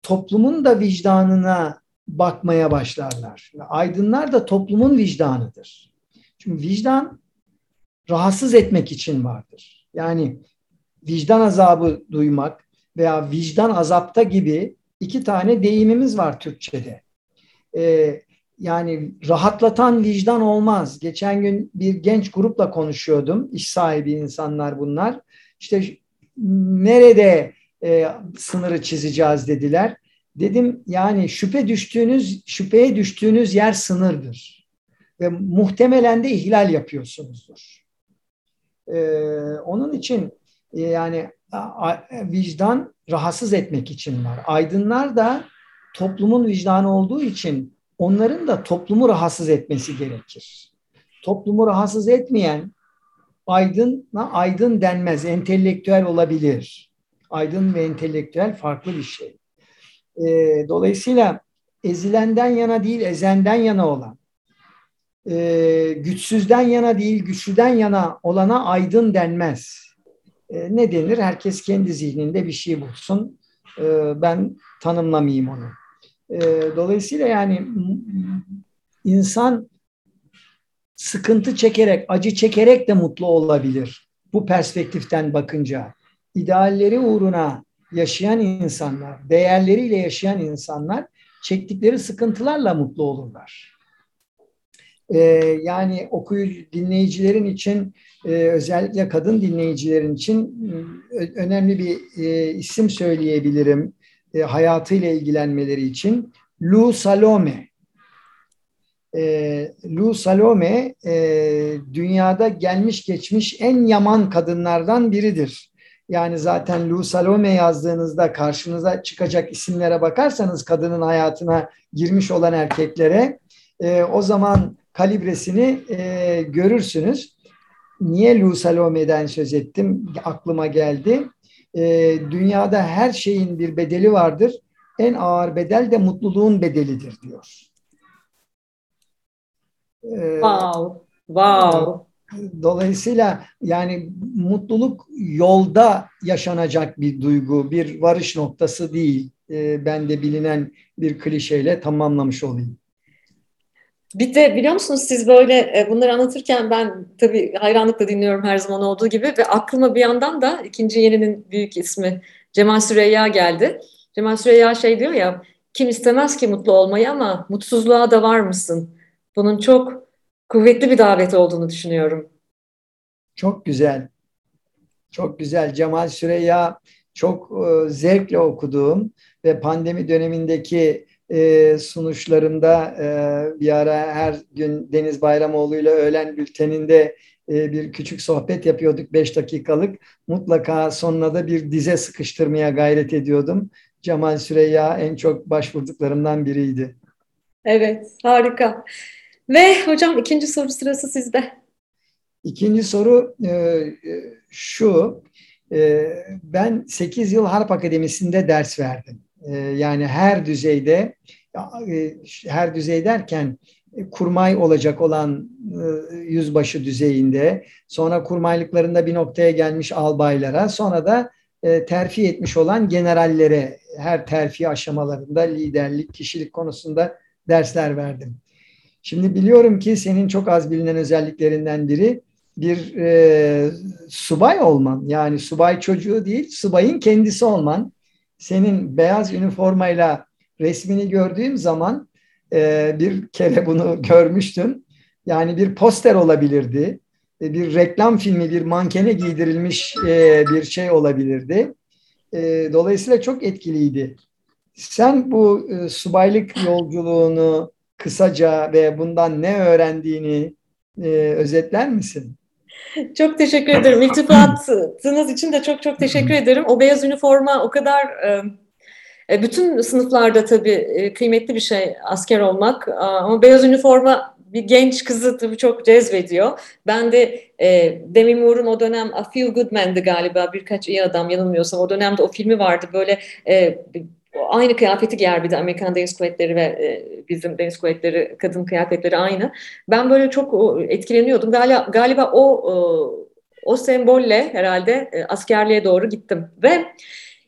toplumun da vicdanına bakmaya başlarlar. Aydınlar da toplumun vicdanıdır. Çünkü vicdan rahatsız etmek için vardır. Yani vicdan azabı duymak veya vicdan azapta gibi iki tane deyimimiz var Türkçe'de. Ee, yani rahatlatan vicdan olmaz. Geçen gün bir genç grupla konuşuyordum. İş sahibi insanlar bunlar. İşte nerede e, sınırı çizeceğiz dediler. Dedim yani şüphe düştüğünüz, şüpheye düştüğünüz yer sınırdır. Ve muhtemelen de ihlal yapıyorsunuzdur. Ee, onun için e, yani vicdan rahatsız etmek için var. Aydınlar da toplumun vicdanı olduğu için onların da toplumu rahatsız etmesi gerekir. Toplumu rahatsız etmeyen aydınla aydın denmez, entelektüel olabilir. Aydın ve entelektüel farklı bir şey. E, dolayısıyla ezilenden yana değil, ezenden yana olan, e, güçsüzden yana değil, güçlüden yana olana aydın denmez. E, ne denir? Herkes kendi zihninde bir şey bulsun. E, ben tanımlamayayım onu. E, dolayısıyla yani insan sıkıntı çekerek, acı çekerek de mutlu olabilir. Bu perspektiften bakınca. idealleri uğruna yaşayan insanlar, değerleriyle yaşayan insanlar çektikleri sıkıntılarla mutlu olurlar. Ee, yani okuyucu dinleyicilerin için e, özellikle kadın dinleyicilerin için e, önemli bir e, isim söyleyebilirim e, hayatıyla ilgilenmeleri için. Lou Salome e, Lou Salome e, dünyada gelmiş geçmiş en yaman kadınlardan biridir. Yani zaten Lou Salome yazdığınızda karşınıza çıkacak isimlere bakarsanız kadının hayatına girmiş olan erkeklere e, o zaman kalibresini e, görürsünüz. Niye Lou Salome'den söz ettim? Aklıma geldi. E, dünyada her şeyin bir bedeli vardır. En ağır bedel de mutluluğun bedelidir diyor. Wow. Wow. Dolayısıyla yani mutluluk yolda yaşanacak bir duygu, bir varış noktası değil. Ben de bilinen bir klişeyle tamamlamış olayım. Bir de biliyor musunuz siz böyle bunları anlatırken ben tabii hayranlıkla dinliyorum her zaman olduğu gibi ve aklıma bir yandan da ikinci yeninin büyük ismi Cemal Süreyya geldi. Cemal Süreyya şey diyor ya kim istemez ki mutlu olmayı ama mutsuzluğa da var mısın? bunun çok kuvvetli bir davet olduğunu düşünüyorum. Çok güzel. Çok güzel. Cemal Süreyya çok e, zevkle okuduğum ve pandemi dönemindeki e, sunuşlarında e, bir ara her gün Deniz Bayramoğlu ile öğlen bülteninde e, bir küçük sohbet yapıyorduk beş dakikalık. Mutlaka sonuna da bir dize sıkıştırmaya gayret ediyordum. Cemal Süreyya en çok başvurduklarımdan biriydi. Evet, harika. Ve hocam ikinci soru sırası sizde. İkinci soru e, e, şu. E, ben 8 yıl Harp Akademisi'nde ders verdim. Yani her düzeyde, her düzey derken kurmay olacak olan yüzbaşı düzeyinde, sonra kurmaylıklarında bir noktaya gelmiş albaylara, sonra da terfi etmiş olan generallere her terfi aşamalarında liderlik, kişilik konusunda dersler verdim. Şimdi biliyorum ki senin çok az bilinen özelliklerinden biri bir e, subay olman. Yani subay çocuğu değil, subayın kendisi olman. Senin beyaz üniformayla resmini gördüğüm zaman e, bir kere bunu görmüştüm. Yani bir poster olabilirdi. E, bir reklam filmi, bir mankene giydirilmiş e, bir şey olabilirdi. E, dolayısıyla çok etkiliydi. Sen bu e, subaylık yolculuğunu kısaca ve bundan ne öğrendiğini e, özetler misin? Çok teşekkür ederim. İltifatınız için de çok çok teşekkür ederim. O beyaz üniforma o kadar e, e bütün sınıflarda tabii e, kıymetli bir şey asker olmak ama beyaz üniforma bir genç kızı tabii çok cezbediyor. Ben de e, Demi Moore'un o dönem A Few Good Men'di galiba birkaç iyi adam yanılmıyorsam o dönemde o filmi vardı böyle e, aynı kıyafeti giyer bir de Amerikan Deniz Kuvvetleri ve e, bizim Deniz Kuvvetleri kadın kıyafetleri aynı. Ben böyle çok etkileniyordum. Galiba, galiba o o sembolle herhalde e, askerliğe doğru gittim. Ve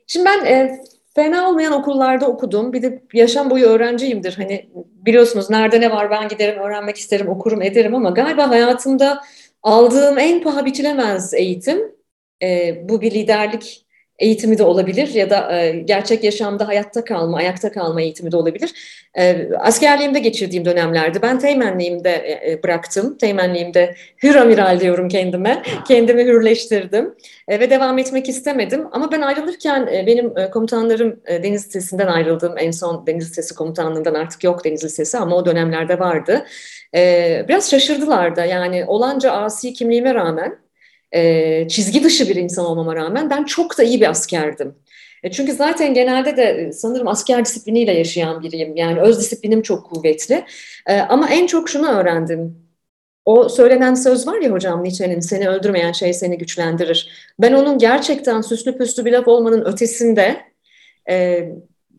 şimdi ben e, fena olmayan okullarda okudum. Bir de yaşam boyu öğrenciyimdir. Hani biliyorsunuz nerede ne var ben giderim öğrenmek isterim okurum ederim ama galiba hayatımda aldığım en paha biçilemez eğitim bu bir liderlik eğitimi de olabilir ya da e, gerçek yaşamda hayatta kalma, ayakta kalma eğitimi de olabilir. E, askerliğimde geçirdiğim dönemlerde ben teğmenliğimde e, e, bıraktım. Teğmenliğimde hür amiral diyorum kendime. Kendimi hürleştirdim e, ve devam etmek istemedim. Ama ben ayrılırken e, benim e, komutanlarım e, Deniz Lisesi'nden ayrıldım. En son Deniz Lisesi komutanlığından artık yok Deniz Lisesi ama o dönemlerde vardı. E, biraz şaşırdılar da yani olanca asi kimliğime rağmen e, çizgi dışı bir insan olmama rağmen ben çok da iyi bir askerdim. E, çünkü zaten genelde de e, sanırım asker disipliniyle yaşayan biriyim. Yani öz disiplinim çok kuvvetli. E, ama en çok şunu öğrendim. O söylenen söz var ya hocam Nietzsche'nin seni öldürmeyen şey seni güçlendirir. Ben onun gerçekten süslü püslü bir laf olmanın ötesinde e,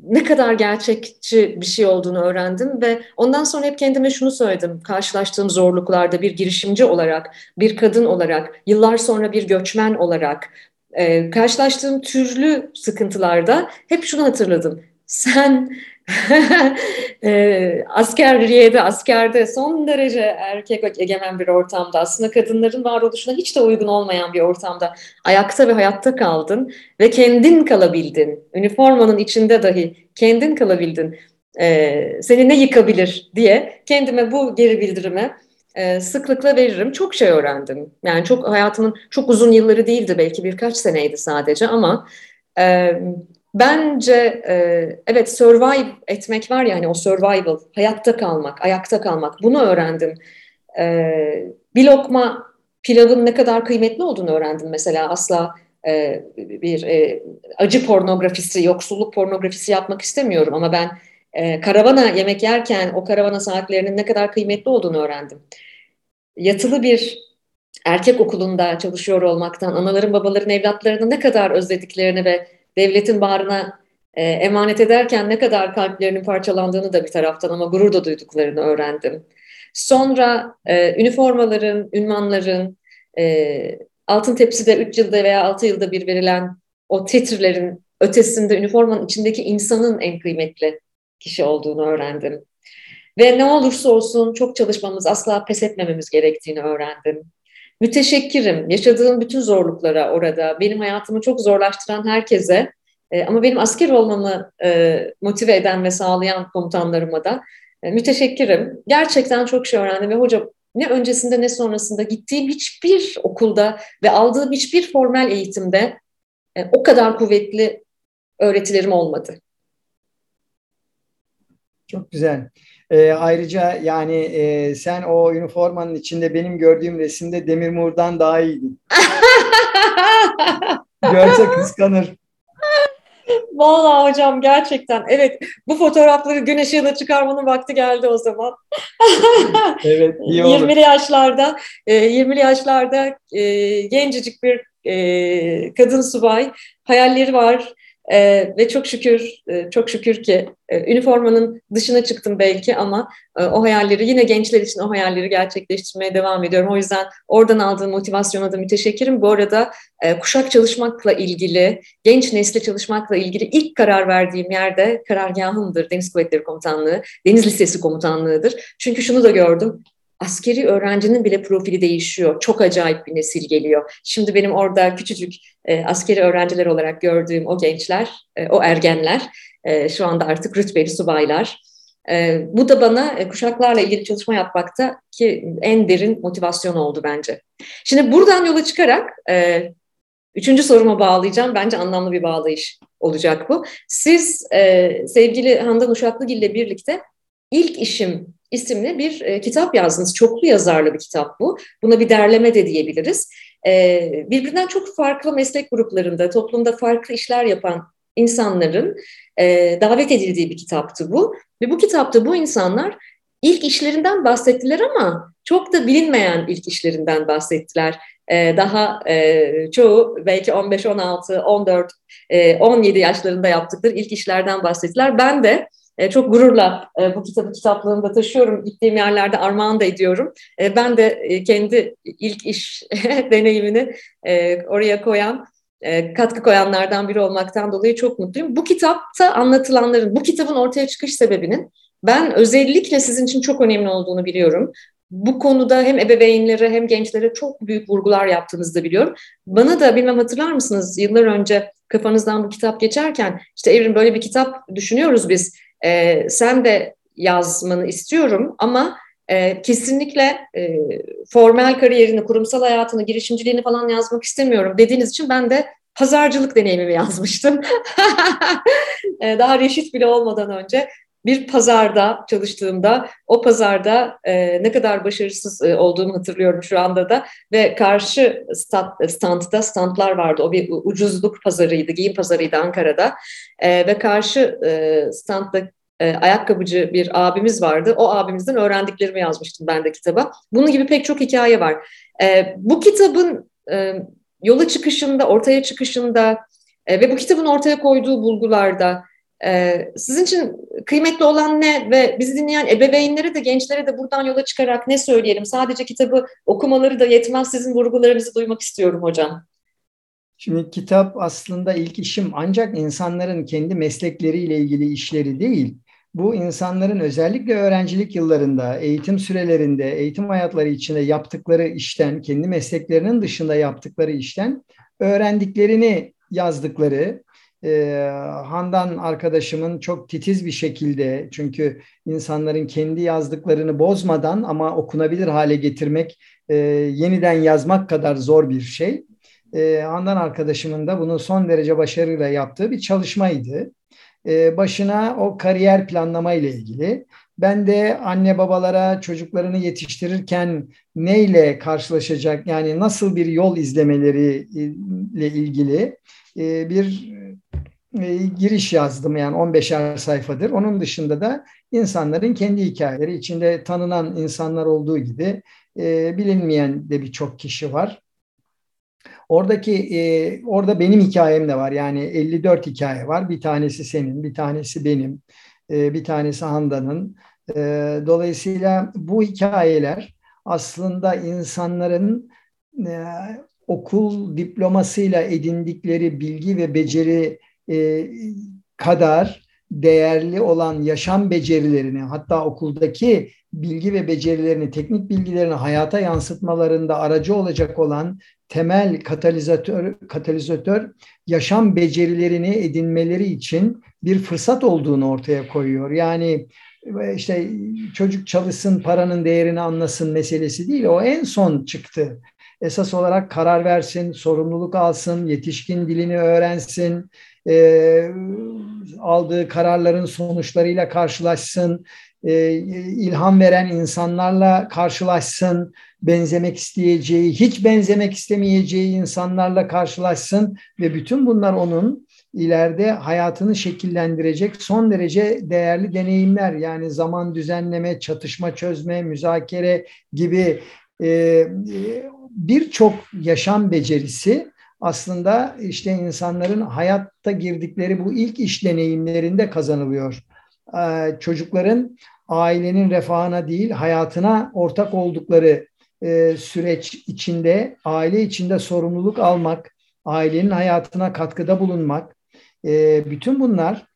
ne kadar gerçekçi bir şey olduğunu öğrendim ve ondan sonra hep kendime şunu söyledim. Karşılaştığım zorluklarda bir girişimci olarak, bir kadın olarak, yıllar sonra bir göçmen olarak, e, karşılaştığım türlü sıkıntılarda hep şunu hatırladım. Sen e, askeriyede, askerde son derece erkek egemen bir ortamda aslında kadınların varoluşuna hiç de uygun olmayan bir ortamda ayakta ve hayatta kaldın ve kendin kalabildin. Üniformanın içinde dahi kendin kalabildin. E, seni ne yıkabilir diye kendime bu geri bildirime e, sıklıkla veririm. Çok şey öğrendim. Yani çok hayatımın çok uzun yılları değildi belki birkaç seneydi sadece ama e, Bence e, evet survive etmek var ya hani o survival, hayatta kalmak, ayakta kalmak bunu öğrendim. E, bir lokma pilavın ne kadar kıymetli olduğunu öğrendim mesela asla e, bir e, acı pornografisi, yoksulluk pornografisi yapmak istemiyorum ama ben e, karavana yemek yerken o karavana saatlerinin ne kadar kıymetli olduğunu öğrendim. Yatılı bir erkek okulunda çalışıyor olmaktan, anaların babaların evlatlarını ne kadar özlediklerini ve devletin bağrına e, emanet ederken ne kadar kalplerinin parçalandığını da bir taraftan ama gurur da duyduklarını öğrendim. Sonra e, üniformaların, ünvanların, e, altın tepside 3 yılda veya 6 yılda bir verilen o titrlerin ötesinde üniformanın içindeki insanın en kıymetli kişi olduğunu öğrendim. Ve ne olursa olsun çok çalışmamız, asla pes etmememiz gerektiğini öğrendim. Müteşekkirim. Yaşadığım bütün zorluklara orada, benim hayatımı çok zorlaştıran herkese e, ama benim asker olmamı e, motive eden ve sağlayan komutanlarıma da e, müteşekkirim. Gerçekten çok şey öğrendim ve hocam ne öncesinde ne sonrasında gittiğim hiçbir okulda ve aldığım hiçbir formal eğitimde e, o kadar kuvvetli öğretilerim olmadı. Çok güzel. E, ayrıca yani e, sen o üniformanın içinde benim gördüğüm resimde Demir Mur'dan daha iyiydin. Görse kıskanır. Vallahi hocam gerçekten evet bu fotoğrafları gün ışığına çıkarmanın vakti geldi o zaman. evet iyi olur. 20'li yaşlarda 20'li e, yaşlarda e, gencecik bir e, kadın subay hayalleri var e, ve çok şükür, e, çok şükür ki e, üniformanın dışına çıktım belki ama e, o hayalleri yine gençler için o hayalleri gerçekleştirmeye devam ediyorum. O yüzden oradan aldığım motivasyona da müteşekkirim. Bu arada e, kuşak çalışmakla ilgili, genç nesli çalışmakla ilgili ilk karar verdiğim yerde karargahımdır. Deniz Kuvvetleri Komutanlığı, Deniz Lisesi Komutanlığı'dır. Çünkü şunu da gördüm askeri öğrencinin bile profili değişiyor. Çok acayip bir nesil geliyor. Şimdi benim orada küçücük e, askeri öğrenciler olarak gördüğüm o gençler, e, o ergenler e, şu anda artık rütbeli subaylar. E, bu da bana e, kuşaklarla ilgili çalışma yapmakta ki en derin motivasyon oldu bence. Şimdi buradan yola çıkarak e, üçüncü soruma bağlayacağım. Bence anlamlı bir bağlayış olacak bu. Siz e, sevgili Handan Uşaklıgil ile birlikte ilk işim isimli bir e, kitap yazdınız. Çoklu yazarlı bir kitap bu. Buna bir derleme de diyebiliriz. E, birbirinden çok farklı meslek gruplarında, toplumda farklı işler yapan insanların e, davet edildiği bir kitaptı bu. Ve bu kitapta bu insanlar ilk işlerinden bahsettiler ama çok da bilinmeyen ilk işlerinden bahsettiler. E, daha e, çoğu belki 15, 16, 14, e, 17 yaşlarında yaptıkları ilk işlerden bahsettiler. Ben de çok gururla e, bu kitabı kitaplığımda taşıyorum. Gittiğim yerlerde armağan da ediyorum. E, ben de e, kendi ilk iş deneyimini e, oraya koyan, e, katkı koyanlardan biri olmaktan dolayı çok mutluyum. Bu kitapta anlatılanların, bu kitabın ortaya çıkış sebebinin ben özellikle sizin için çok önemli olduğunu biliyorum. bu konuda hem ebeveynlere hem gençlere çok büyük vurgular yaptığınızı da biliyorum. Bana da bilmem hatırlar mısınız yıllar önce kafanızdan bu kitap geçerken işte Evrim böyle bir kitap düşünüyoruz biz. E, sen de yazmanı istiyorum ama e, kesinlikle e, formal kariyerini, kurumsal hayatını, girişimciliğini falan yazmak istemiyorum dediğiniz için ben de pazarcılık deneyimimi yazmıştım. e, daha reşit bile olmadan önce bir pazarda çalıştığımda o pazarda e, ne kadar başarısız e, olduğumu hatırlıyorum şu anda da ve karşı stand, standda standlar vardı. O bir ucuzluk pazarıydı, giyim pazarıydı Ankara'da e, ve karşı e, standda e, ayakkabıcı bir abimiz vardı. O abimizden öğrendiklerimi yazmıştım ben de kitaba. Bunun gibi pek çok hikaye var. E, bu kitabın e, yola çıkışında, ortaya çıkışında e, ve bu kitabın ortaya koyduğu bulgularda e, sizin için kıymetli olan ne ve bizi dinleyen ebeveynlere de gençlere de buradan yola çıkarak ne söyleyelim? Sadece kitabı okumaları da yetmez. Sizin vurgularınızı duymak istiyorum hocam. Şimdi kitap aslında ilk işim ancak insanların kendi meslekleriyle ilgili işleri değil, bu insanların özellikle öğrencilik yıllarında, eğitim sürelerinde, eğitim hayatları içinde yaptıkları işten, kendi mesleklerinin dışında yaptıkları işten öğrendiklerini yazdıkları, e, Handan arkadaşımın çok titiz bir şekilde çünkü insanların kendi yazdıklarını bozmadan ama okunabilir hale getirmek e, yeniden yazmak kadar zor bir şey. E, Handan arkadaşımın da bunu son derece başarıyla yaptığı bir çalışmaydı. E, başına o kariyer planlama ile ilgili. Ben de anne babalara çocuklarını yetiştirirken neyle karşılaşacak yani nasıl bir yol izlemeleri ile ilgili bir e, giriş yazdım yani 15'er sayfadır. Onun dışında da insanların kendi hikayeleri içinde tanınan insanlar olduğu gibi bilinmeyen de birçok kişi var. Oradaki e, orada benim hikayem de var. Yani 54 hikaye var. Bir tanesi senin, bir tanesi benim, e, bir tanesi Handan'ın. E, dolayısıyla bu hikayeler aslında insanların e, okul diplomasıyla edindikleri bilgi ve beceri e, kadar değerli olan yaşam becerilerini hatta okuldaki bilgi ve becerilerini, teknik bilgilerini hayata yansıtmalarında aracı olacak olan temel katalizatör katalizatör yaşam becerilerini edinmeleri için bir fırsat olduğunu ortaya koyuyor. Yani işte çocuk çalışsın, paranın değerini anlasın meselesi değil. O en son çıktı. Esas olarak karar versin, sorumluluk alsın, yetişkin dilini öğrensin, e, aldığı kararların sonuçlarıyla karşılaşsın, e, ilham veren insanlarla karşılaşsın, benzemek isteyeceği, hiç benzemek istemeyeceği insanlarla karşılaşsın ve bütün bunlar onun ileride hayatını şekillendirecek son derece değerli deneyimler. Yani zaman düzenleme, çatışma çözme, müzakere gibi e, birçok yaşam becerisi aslında işte insanların hayatta girdikleri bu ilk iş deneyimlerinde kazanılıyor. Ee, çocukların ailenin refahına değil hayatına ortak oldukları e, süreç içinde aile içinde sorumluluk almak, ailenin hayatına katkıda bulunmak, e, bütün bunlar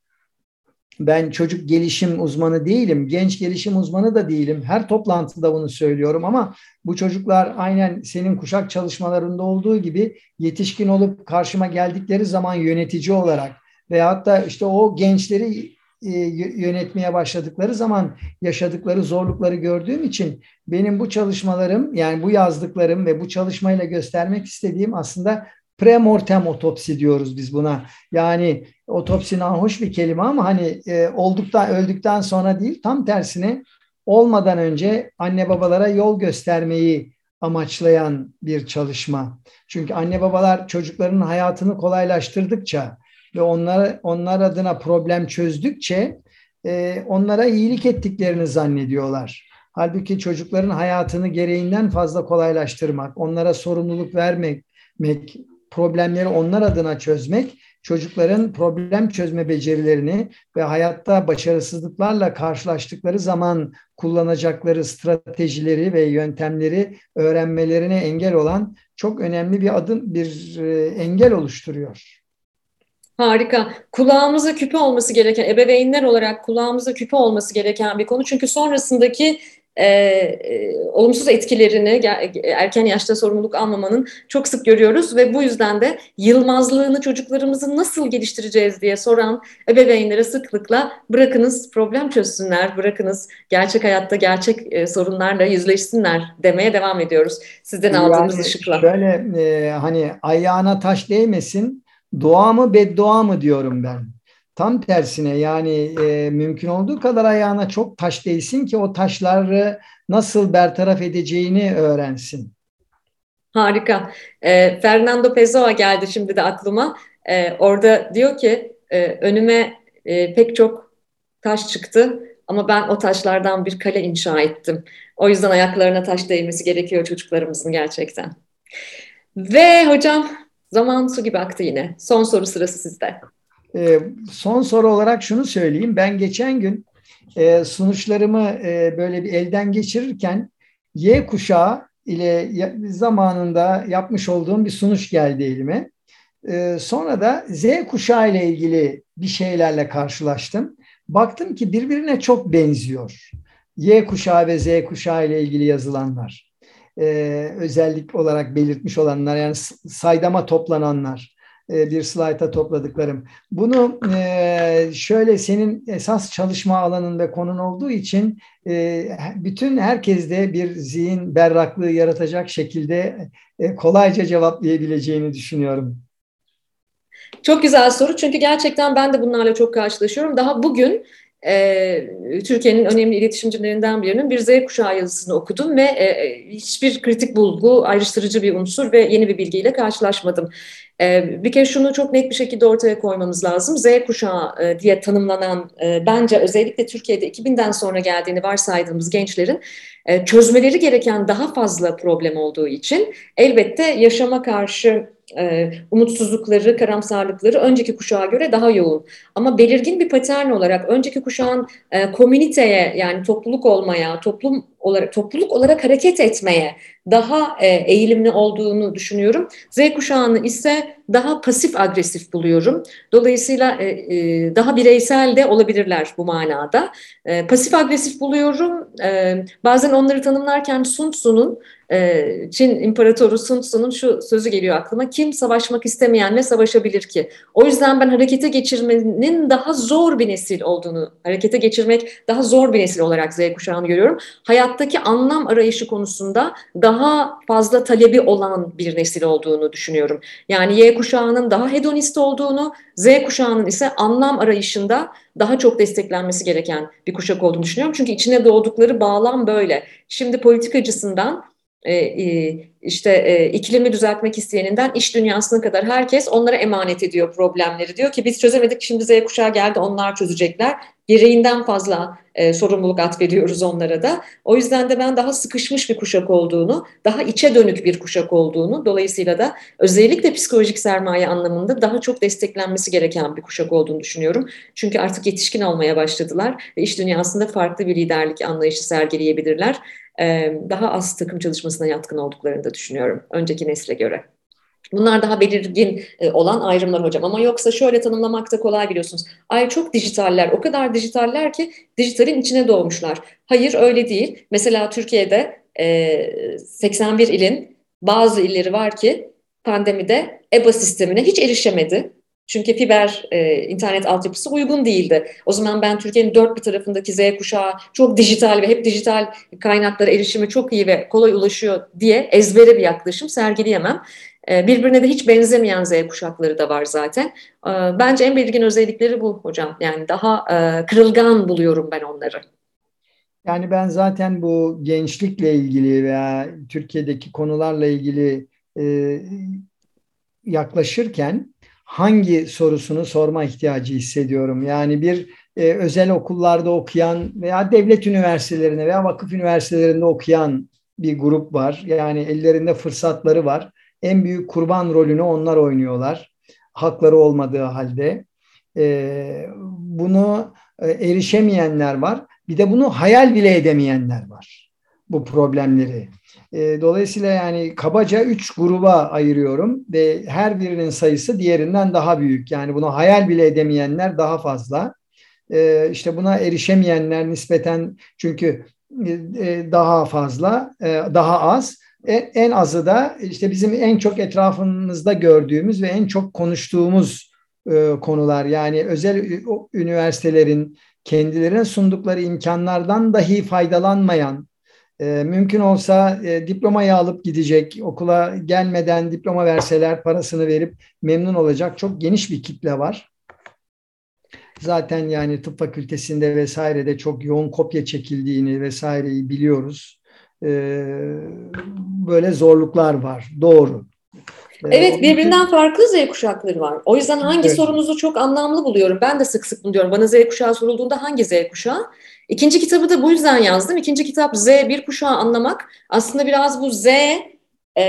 ben çocuk gelişim uzmanı değilim, genç gelişim uzmanı da değilim. Her toplantıda bunu söylüyorum ama bu çocuklar aynen senin kuşak çalışmalarında olduğu gibi yetişkin olup karşıma geldikleri zaman yönetici olarak veyahut da işte o gençleri e, yönetmeye başladıkları zaman yaşadıkları zorlukları gördüğüm için benim bu çalışmalarım yani bu yazdıklarım ve bu çalışmayla göstermek istediğim aslında premortem otopsi diyoruz biz buna. Yani otopsi hoş bir kelime ama hani e, olduktan öldükten sonra değil tam tersine olmadan önce anne babalara yol göstermeyi amaçlayan bir çalışma. Çünkü anne babalar çocuklarının hayatını kolaylaştırdıkça ve onlar onlar adına problem çözdükçe e, onlara iyilik ettiklerini zannediyorlar. Halbuki çocukların hayatını gereğinden fazla kolaylaştırmak, onlara sorumluluk vermek, problemleri onlar adına çözmek, çocukların problem çözme becerilerini ve hayatta başarısızlıklarla karşılaştıkları zaman kullanacakları stratejileri ve yöntemleri öğrenmelerine engel olan çok önemli bir adım, bir e, engel oluşturuyor. Harika. Kulağımıza küpe olması gereken, ebeveynler olarak kulağımıza küpe olması gereken bir konu. Çünkü sonrasındaki e, e, olumsuz etkilerini erken yaşta sorumluluk almamanın çok sık görüyoruz ve bu yüzden de yılmazlığını çocuklarımızı nasıl geliştireceğiz diye soran ebeveynlere sıklıkla bırakınız problem çözsünler, bırakınız gerçek hayatta gerçek e, sorunlarla yüzleşsinler demeye devam ediyoruz. Sizden yani aldığımız ışıkla. Şöyle e, hani ayağına taş değmesin, dua mı beddua mı diyorum ben. Tam tersine yani e, mümkün olduğu kadar ayağına çok taş değsin ki o taşları nasıl bertaraf edeceğini öğrensin. Harika. E, Fernando Pessoa geldi şimdi de aklıma. E, orada diyor ki e, önüme e, pek çok taş çıktı ama ben o taşlardan bir kale inşa ettim. O yüzden ayaklarına taş değmesi gerekiyor çocuklarımızın gerçekten. Ve hocam zaman su gibi aktı yine. Son soru sırası sizde. E, son soru olarak şunu söyleyeyim. Ben geçen gün e, sonuçlarımı e, böyle bir elden geçirirken Y kuşağı ile zamanında yapmış olduğum bir sonuç geldi elime. E, sonra da Z kuşağı ile ilgili bir şeylerle karşılaştım. Baktım ki birbirine çok benziyor. Y kuşağı ve Z kuşağı ile ilgili yazılanlar. E, özellik olarak belirtmiş olanlar yani saydama toplananlar. E, bir slayta topladıklarım. Bunu e, şöyle senin esas çalışma alanın ve konun olduğu için e, bütün herkeste bir zihin berraklığı yaratacak şekilde kolayca cevaplayabileceğini düşünüyorum. Çok güzel soru çünkü gerçekten ben de bunlarla çok karşılaşıyorum. Daha bugün e, Türkiye'nin önemli iletişimcilerinden birinin bir Z kuşağı yazısını okudum ve e, hiçbir kritik bulgu, ayrıştırıcı bir unsur ve yeni bir bilgiyle karşılaşmadım. E, bir kere şunu çok net bir şekilde ortaya koymamız lazım. Z kuşağı e, diye tanımlanan e, bence özellikle Türkiye'de 2000'den sonra geldiğini varsaydığımız gençlerin e, çözmeleri gereken daha fazla problem olduğu için elbette yaşama karşı e, umutsuzlukları, karamsarlıkları önceki kuşağa göre daha yoğun. Ama belirgin bir patern olarak önceki kuşağın e, komüniteye yani topluluk olmaya, toplum olarak topluluk olarak hareket etmeye daha e, eğilimli olduğunu düşünüyorum. Z kuşağını ise daha pasif agresif buluyorum. Dolayısıyla e, e, daha bireysel de olabilirler bu manada. Pasif agresif buluyorum. Bazen onları tanımlarken Sun Tzu'nun Çin İmparatoru Sun Tzu'nun şu sözü geliyor aklıma. Kim savaşmak istemeyenle savaşabilir ki? O yüzden ben harekete geçirmenin daha zor bir nesil olduğunu, harekete geçirmek daha zor bir nesil olarak Z kuşağını görüyorum. Hayattaki anlam arayışı konusunda daha fazla talebi olan bir nesil olduğunu düşünüyorum. Yani Y kuşağının daha hedonist olduğunu, Z kuşağının ise anlam arayışında daha çok desteklenmesi gereken bir kuşak olduğunu düşünüyorum. Çünkü içine doğdukları bağlam böyle. Şimdi politik açısından e, e, işte e, iklimi düzeltmek isteyeninden iş dünyasına kadar herkes onlara emanet ediyor problemleri. Diyor ki biz çözemedik şimdi Z kuşağı geldi onlar çözecekler. Gereğinden fazla e, sorumluluk atfediyoruz onlara da. O yüzden de ben daha sıkışmış bir kuşak olduğunu, daha içe dönük bir kuşak olduğunu, dolayısıyla da özellikle psikolojik sermaye anlamında daha çok desteklenmesi gereken bir kuşak olduğunu düşünüyorum. Çünkü artık yetişkin olmaya başladılar ve iş dünyasında farklı bir liderlik anlayışı sergileyebilirler. E, daha az takım çalışmasına yatkın olduklarını da düşünüyorum önceki nesle göre. Bunlar daha belirgin e, olan ayrımlar hocam ama yoksa şöyle tanımlamakta kolay biliyorsunuz. Ay çok dijitaller, o kadar dijitaller ki dijitalin içine doğmuşlar. Hayır öyle değil. Mesela Türkiye'de 81 e, ilin bazı illeri var ki pandemide EBA sistemine hiç erişemedi. Çünkü fiber e, internet altyapısı uygun değildi. O zaman ben Türkiye'nin dört bir tarafındaki Z kuşağı çok dijital ve hep dijital kaynaklara erişimi çok iyi ve kolay ulaşıyor diye ezbere bir yaklaşım sergileyemem. E, birbirine de hiç benzemeyen Z kuşakları da var zaten. E, bence en belirgin özellikleri bu hocam. Yani daha e, kırılgan buluyorum ben onları. Yani ben zaten bu gençlikle ilgili veya Türkiye'deki konularla ilgili yaklaşırken hangi sorusunu sorma ihtiyacı hissediyorum. Yani bir e, özel okullarda okuyan veya devlet üniversitelerinde veya vakıf üniversitelerinde okuyan bir grup var. Yani ellerinde fırsatları var. En büyük kurban rolünü onlar oynuyorlar. Hakları olmadığı halde. E, bunu e, erişemeyenler var. Bir de bunu hayal bile edemeyenler var. Bu problemleri. E, dolayısıyla yani kabaca üç gruba ayırıyorum ve her birinin sayısı diğerinden daha büyük. Yani bunu hayal bile edemeyenler daha fazla. E, işte buna erişemeyenler nispeten çünkü daha fazla, daha az. En azı da işte bizim en çok etrafımızda gördüğümüz ve en çok konuştuğumuz konular. Yani özel üniversitelerin kendilerine sundukları imkanlardan dahi faydalanmayan, mümkün olsa diplomayı alıp gidecek, okula gelmeden diploma verseler parasını verip memnun olacak çok geniş bir kitle var. Zaten yani tıp fakültesinde vesairede çok yoğun kopya çekildiğini vesaireyi biliyoruz. Ee, böyle zorluklar var. Doğru. Ee, evet birbirinden farklı Z kuşakları var. O yüzden hangi evet. sorunuzu çok anlamlı buluyorum. Ben de sık sık bunu diyorum. Bana Z kuşağı sorulduğunda hangi Z kuşağı? İkinci kitabı da bu yüzden yazdım. İkinci kitap Z bir kuşağı anlamak. Aslında biraz bu Z e,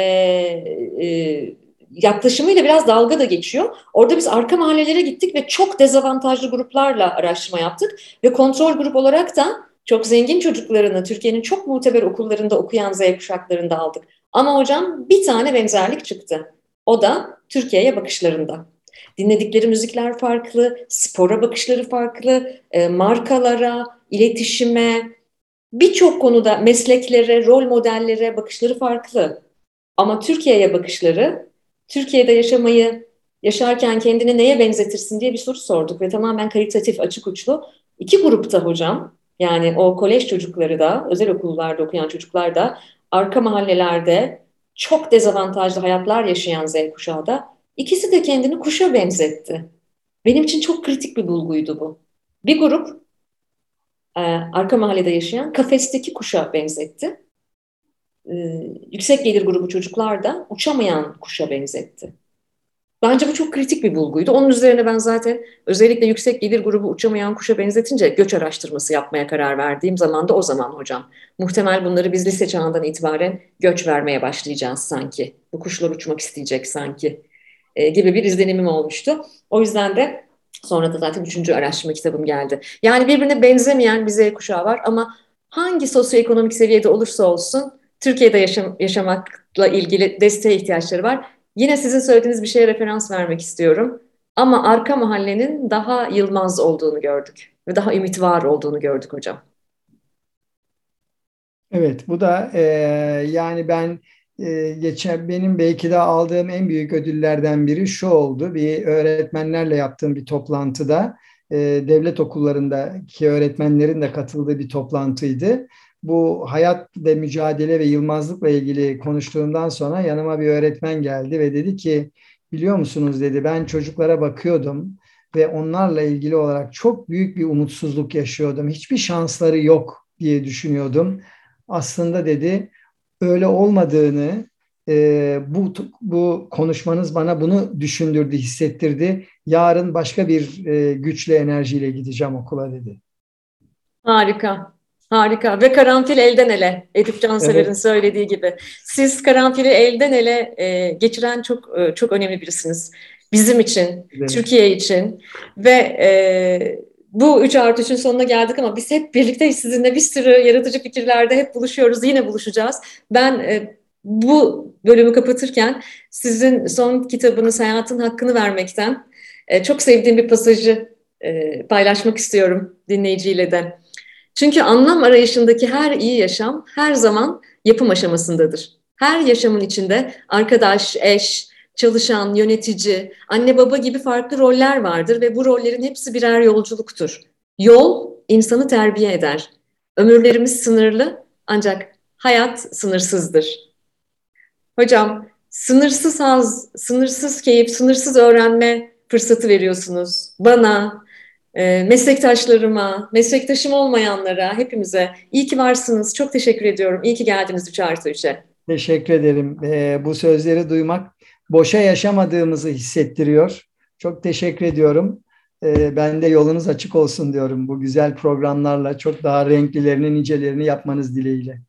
e, yaklaşımıyla biraz dalga da geçiyor. Orada biz arka mahallelere gittik ve çok dezavantajlı gruplarla araştırma yaptık. Ve kontrol grup olarak da çok zengin çocuklarını Türkiye'nin çok muteber okullarında okuyan Z kuşaklarında aldık. Ama hocam bir tane benzerlik çıktı. O da Türkiye'ye bakışlarında. Dinledikleri müzikler farklı, spora bakışları farklı, e, markalara, iletişime, birçok konuda mesleklere, rol modellere bakışları farklı. Ama Türkiye'ye bakışları Türkiye'de yaşamayı yaşarken kendini neye benzetirsin diye bir soru sorduk ve tamamen kalitatif, açık uçlu. İki grupta hocam, yani o kolej çocukları da, özel okullarda okuyan çocuklar da, arka mahallelerde çok dezavantajlı hayatlar yaşayan Z kuşağı da, ikisi de kendini kuşa benzetti. Benim için çok kritik bir bulguydu bu. Bir grup e, arka mahallede yaşayan kafesteki kuşa benzetti e, yüksek gelir grubu çocuklar da uçamayan kuşa benzetti. Bence bu çok kritik bir bulguydu. Onun üzerine ben zaten özellikle yüksek gelir grubu uçamayan kuşa benzetince göç araştırması yapmaya karar verdiğim zaman da o zaman hocam. Muhtemel bunları biz lise çağından itibaren göç vermeye başlayacağız sanki. Bu kuşlar uçmak isteyecek sanki e, gibi bir izlenimim olmuştu. O yüzden de sonra da zaten üçüncü araştırma kitabım geldi. Yani birbirine benzemeyen bir Z kuşağı var ama hangi sosyoekonomik seviyede olursa olsun Türkiye'de yaşam, yaşamakla ilgili desteğe ihtiyaçları var. Yine sizin söylediğiniz bir şeye referans vermek istiyorum. Ama arka mahallenin daha yılmaz olduğunu gördük ve daha ümit var olduğunu gördük hocam. Evet, bu da e, yani ben e, geçen benim belki de aldığım en büyük ödüllerden biri şu oldu. Bir öğretmenlerle yaptığım bir toplantıda e, devlet okullarındaki öğretmenlerin de katıldığı bir toplantıydı bu hayat ve mücadele ve yılmazlıkla ilgili konuştuğumdan sonra yanıma bir öğretmen geldi ve dedi ki biliyor musunuz dedi ben çocuklara bakıyordum ve onlarla ilgili olarak çok büyük bir umutsuzluk yaşıyordum. Hiçbir şansları yok diye düşünüyordum. Aslında dedi öyle olmadığını e, bu bu konuşmanız bana bunu düşündürdü, hissettirdi. Yarın başka bir e, güçle enerjiyle gideceğim okula dedi. Harika. Harika ve karanfil elden ele Edip Cansever'in evet. söylediği gibi. Siz karanfili elden ele e, geçiren çok e, çok önemli birisiniz. Bizim için, evet. Türkiye için ve e, bu 3 artı 3'ün sonuna geldik ama biz hep birlikte sizinle bir sürü yaratıcı fikirlerde hep buluşuyoruz. Yine buluşacağız. Ben e, bu bölümü kapatırken sizin son kitabınız Hayatın Hakkını Vermekten e, çok sevdiğim bir pasajı e, paylaşmak istiyorum dinleyiciyle de. Çünkü anlam arayışındaki her iyi yaşam her zaman yapım aşamasındadır. Her yaşamın içinde arkadaş, eş, çalışan, yönetici, anne baba gibi farklı roller vardır ve bu rollerin hepsi birer yolculuktur. Yol insanı terbiye eder. Ömürlerimiz sınırlı ancak hayat sınırsızdır. Hocam sınırsız haz, sınırsız keyif, sınırsız öğrenme fırsatı veriyorsunuz. Bana, meslektaşlarıma, meslektaşım olmayanlara, hepimize iyi ki varsınız. Çok teşekkür ediyorum. İyi ki geldiniz 3 artı 3'e. Teşekkür ederim. E, bu sözleri duymak boşa yaşamadığımızı hissettiriyor. Çok teşekkür ediyorum. E, ben de yolunuz açık olsun diyorum bu güzel programlarla çok daha renklilerini, nicelerini yapmanız dileğiyle.